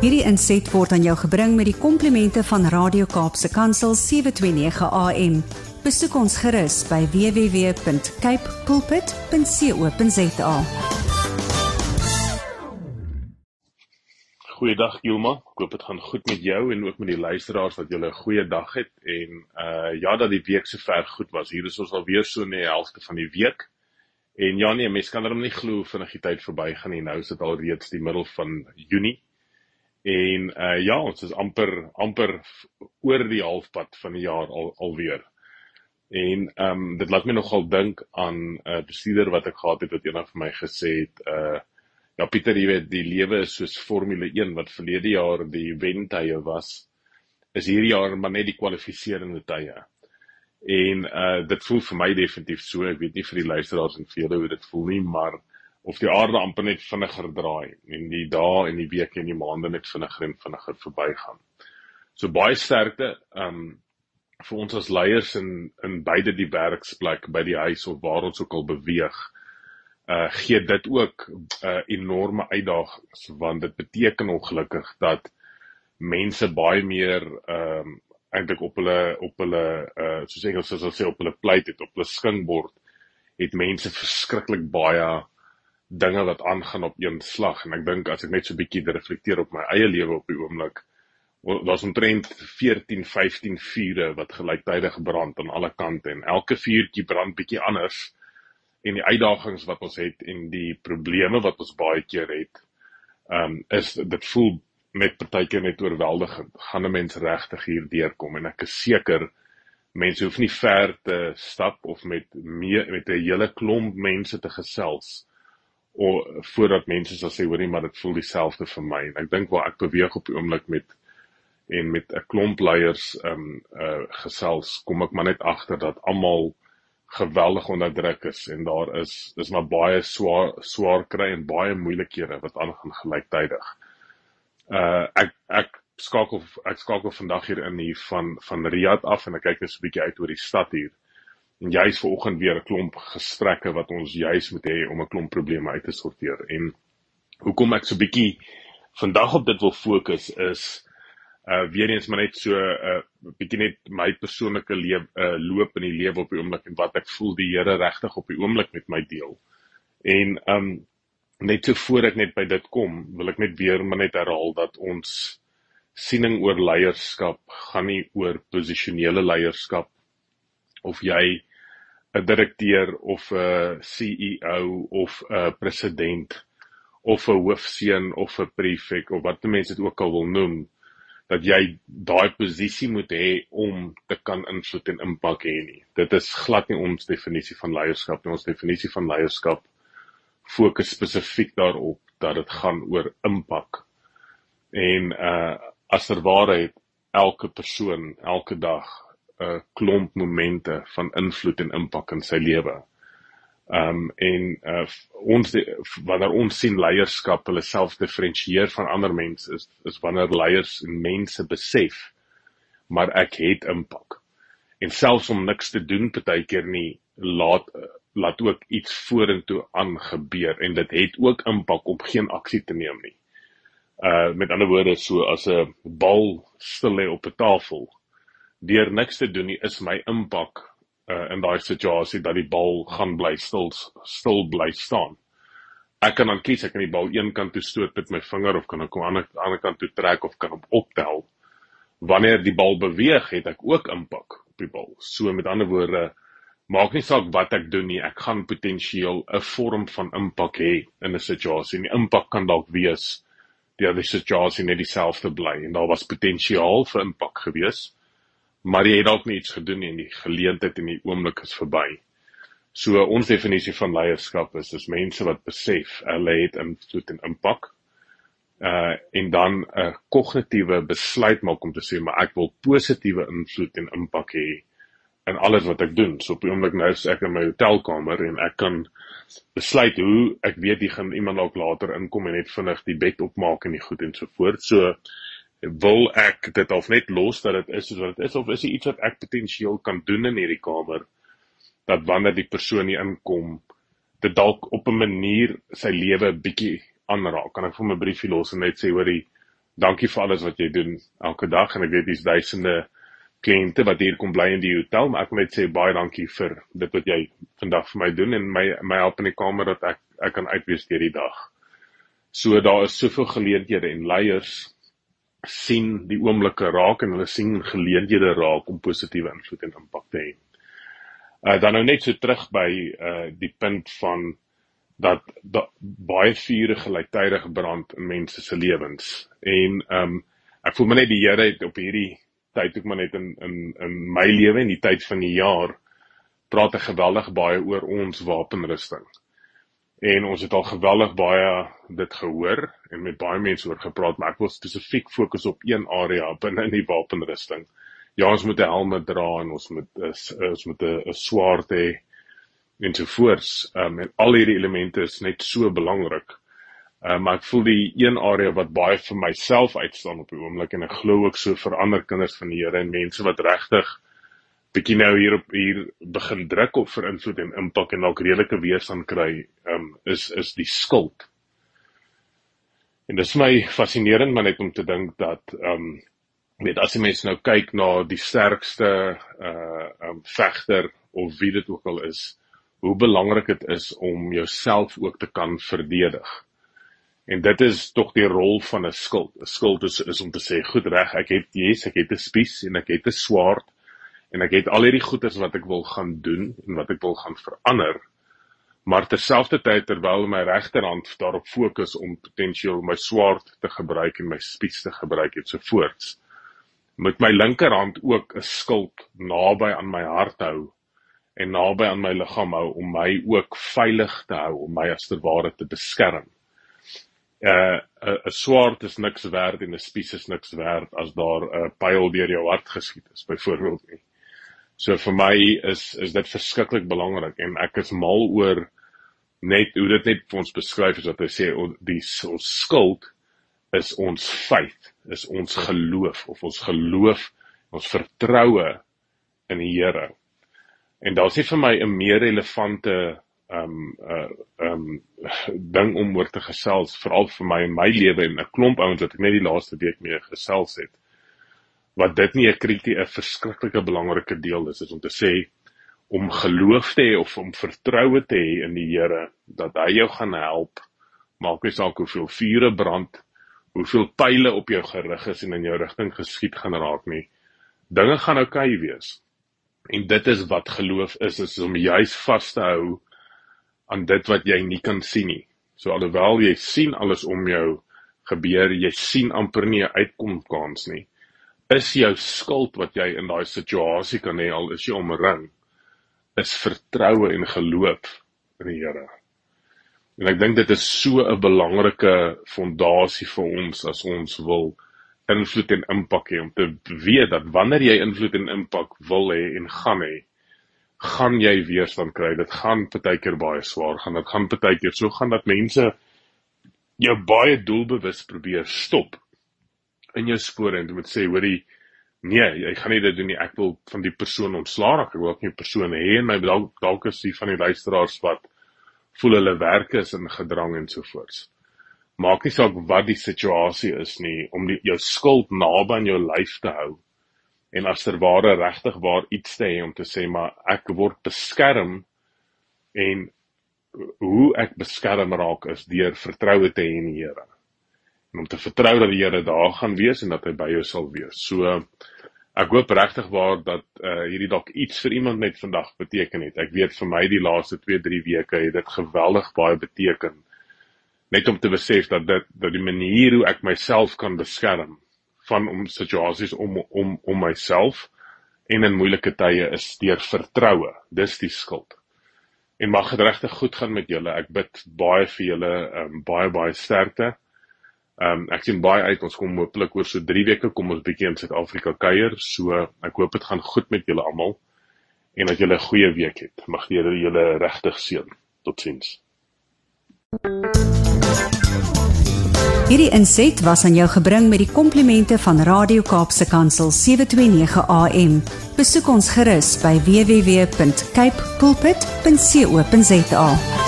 Hierdie inset word aan jou gebring met die komplimente van Radio Kaapse Kansel 729 AM. Besoek ons gerus by www.cape pulpit.co.za. Goeiedag Gilma, ek hoop dit gaan goed met jou en ook met die luisteraars dat julle 'n goeie dag het en uh ja dat die week sover goed was. Hier is ons alweer so in die helfte van die week. En ja nee, mense kan darem nie glo vinnig die tyd verbygaan nie. Nou is dit al reeds die middel van Junie. En uh ja, ons is amper amper oor die halfpad van die jaar al alweer. En ehm um, dit laat my nogal dink aan 'n uh, bestuurder wat ek gehad het wat eendag vir my gesê het uh ja Pieter, jy weet, die lewe is soos Formule 1 wat verlede jaar die wentye was, is hierdie jaar maar net die kwalifiserende tye. En uh dit voel vir my definitief so. Ek weet nie vir die luisteraars en vir julle hoe dit voel nie, maar of die aarde amper net vinniger draai en die dae en die weke en die maande net vinniger en vinniger verbygaan. So baie sterkte um vir ons as leiers in in beide die werksplek by die huis of waar ons ook al beweeg. Uh gee dit ook 'n uh, enorme uitdagings want dit beteken ongelukkig dat mense baie meer um eintlik op hulle op hulle uh soos Engels sal sê op hulle plate het op hulle skingbord het mense verskriklik baie dinge wat aangaan op een slag en ek dink as ek net so 'n bietjie reflekteer op my eie lewe op die oomblik daar's omtrent 14 15 vure wat gelyktydig brand aan alle kante en elke vuurtjie brand bietjie anders en die uitdagings wat ons het en die probleme wat ons baie keer het um is dit voel met partykeer net oorweldigend. Gaan 'n mens regtig hier deurkom en ek is seker mense hoef nie ver te stap of met mee, met 'n hele klomp mense te gesels of voordat mense sal sê hoorie maar dit voel dieselfde vir my. En ek dink waar ek beweeg op die oomblik met en met 'n klomp leiers um uh gesels, kom ek maar net agter dat almal geweldig onderdruk is en daar is dis maar baie swaar swaar kry en baie moeilikhede wat aangaan gelyktydig uh ek ek skakel ek skakel vandag hier in hier van van Riyadh af en ek kyk net so 'n bietjie uit oor die stad hier. En juis vanoggend weer 'n klomp gesprekke wat ons juis moet hê om 'n klomp probleme uit te sorteer. En hoekom ek so bietjie vandag op dit wil fokus is uh weer eens maar net so 'n uh, bietjie net my persoonlike lewe uh loop in die lewe op die oomblik en wat ek voel die Here regtig op die oomblik met my deel. En um net so voor ek net by dit kom, wil ek net weer maar net herhaal dat ons siening oor leierskap gaan nie oor posisionele leierskap of jy 'n direkteur of 'n CEO of 'n president of 'n hoofseun of 'n prefek of wat mense dit ook al wil noem dat jy daai posisie moet hê om te kan invloed en impak hê nie. Dit is glad nie ons definisie van leierskap nie. Ons definisie van leierskap fokus spesifiek daarop dat dit gaan oor impak. En uh as ter waarheid elke persoon elke dag 'n klomp momente van invloed en impak in sy lewe. Um en uh ons wanneer ons sien leierskap hulle self diferensieer van ander mense is is wanneer leiers en mense besef maar ek het impak. En selfs om niks te doen partykeer nie laat laat ook iets vorentoe aangebeur en dit het ook impak om geen aksie te neem nie. Uh met ander woorde so as 'n bal stil lê op 'n tafel deur niks te doen nie is my impak uh in daai situasie dat die bal gaan bly stil stil bly staan. Ek kan dan kies ek kan die bal een kant toe stoot met my vinger of kan ek aan die ander kant toe trek of kan hom optel. Wanneer die bal beweeg het ek ook impak op die bal. So met ander woorde maak nie saak wat ek doen nie, ek gaan potensieel 'n vorm van impak hê in 'n situasie. En die impak kan dalk wees dat die situasie net dieselfde bly en daar was potensiaal vir impak gewees, maar jy het dalk nie iets gedoen nie en die geleentheid en die oomblik is verby. So ons definisie van leierskap is dis mense wat besef hulle het invloed en impak uh en dan 'n uh, kognitiewe besluit maak om te sê maar ek wil positiewe invloed en impak hê in alles wat ek doen. So op die oomblik nou is ek in my hotelkamer en ek kan besluit hoe ek weet jy gaan iemand dalk later inkom en net vinnig die bed opmaak en die goed en so voort. So wil ek dit of net los dat dit is soos wat dit is of is dit iets wat ek potensieel kan doen in hierdie kamer dat wanneer die persoon hier inkom dit dalk op 'n manier sy lewe bietjie aanraak. Kan ek vir my briefie los en net sê hoorie dankie vir alles wat jy doen elke dag en ek weet dis duisende kliënte wat hier kom bly in die hotel, maar ek wil net sê baie dankie vir dit wat jy vandag vir my doen en my my help in die kamer dat ek ek kan uitwees deur die dag. So daar is soveel geleenthede en leiers sien die oomblikke raak en hulle sien geleenthede raak om positiewe invloed en impak te hê. Uh dan nou net so terug by uh die punt van dat, dat baie vure gelyktydig brand in mense se lewens. En ehm um, ek voel my net die Here het op hierdie tyd ook maar net in in in my lewe en die tyd van die jaar praat ek geweldig baie oor ons wapenrusting. En ons het al geweldig baie dit gehoor en met baie mense oor gepraat, maar ek wil spesifiek fokus op een area binne in die wapenrusting. Ja, ons moet 'n helm dra en ons moet is ons moet 'n swaard hê en so voort. Um, en al hierdie elemente is net so belangrik. Uh, maar ek voel die een area wat baie vir myself uitstaan op die oomblik en ek glo ook so vir ander kinders van die Here en mense wat regtig bietjie nou hier op hier begin druk op vir invloed en impak en dalk redelike weerstand kry, um, is is die skuld. En dit is my fascinerend maar net om te dink dat ehm um, weet as jy mense nou kyk na die sterkste uh um vegter of wie dit ook al is, hoe belangrik dit is om jouself ook te kan verdedig. En dit is tog die rol van 'n skild. 'n Skild is is om te sê, goed reg, ek het Jesus, ek het 'n spies en ek het 'n swaard en ek het al hierdie goeders wat ek wil gaan doen en wat ek wil gaan verander. Maar terselfdertyd terwyl my regterhand daarop fokus om potensieel my swaard te gebruik en my spies te gebruik en so voorts, moet my linkerhand ook 'n skild naby aan my hart hou en naby aan my liggaam hou om my ook veilig te hou om my as te ware te beskerm. Uh 'n swaard is niks werd en 'n spies is niks werd as daar 'n pyl deur jou hart geskiet is byvoorbeeld nie. So vir my is is dit verskriklik belangrik en ek is mal oor net hoe dit net vir ons beskryf is dat hy sê die ons skuld is ons feit, is ons geloof of ons geloof, ons vertroue in die Here. En daar's nie vir my 'n meer relevante um uh um ding om oor te gesels veral vir my in my lewe en 'n klomp ouens wat ek net die laaste week mee gesels het. Wat dit nie 'n kritie 'n verskriklike belangrike deel is is om te sê om geloof te hê of om vertroue te hê in die Here dat hy jou gaan help. Maak nie saak hoeveel vure brand, hoeveel pile op jou gerig is en in jou rigting geskiet gaan raak nie. Dinge gaan oukei okay wees. En dit is wat geloof is, is om juis vas te hou aan dit wat jy nie kan sien nie. So alhoewel jy sien alles om jou gebeur, jy sien amper nie 'n uitkomkans nie. Is jou skuld wat jy in daai situasie kan hê al is jy omring, is vertroue en geloof in die Here. En ek dink dit is so 'n belangrike fondasie vir ons as ons wil invloed en impak hê om te weet dat wanneer jy invloed en impak wil hê en gaan hê gaan jy weerstand kry dit gaan partykeer baie swaar gaan dit gaan partykeer so gaan dat mense jou baie doelbewus probeer stop in jou spore en jy moet sê hoorie nee jy gaan nie dit doen nie. Ek wil van die persoon ontslaa raak. Ek wil ook nie 'n persoon hê en my dalk dalk is die van die luisteraars wat voel hulle werk is in gedrang en so voorts maak nie saak wat die situasie is nie om die, jou skuld naby aan jou lyf te hou en as ter ware regtig waar iets te hê om te sê maar ek word beskerm en hoe ek beskerm raak is deur vertroue te hê in die Here en om te vertrou dat die Here daar gaan wees en dat hy by jou sal wees so ek hoop regtig waar dat uh, hierdie dalk iets vir iemand net vandag beteken het ek weet vir my die laaste 2 3 weke het dit geweldig baie beteken net om te besef dat dit dat die manier hoe ek myself kan beskerm van om situasies om om om myself en in moeilike tye is deur vertroue. Dis die skuld. En mag dit regtig goed gaan met julle. Ek bid baie vir julle, um, baie baie sterkte. Ehm um, ek sien baie uit ons kom hopelik oor so 3 weke kom ons bietjie in Suid-Afrika kuier. So ek hoop dit gaan goed met julle almal en dat julle 'n goeie week het. Mag die Here julle regtig seën. Totsiens. Hierdie inset was aan jou gebring met die komplimente van Radio Kaapse Kansel 729 AM. Besoek ons gerus by www.cape pulpit.co.za.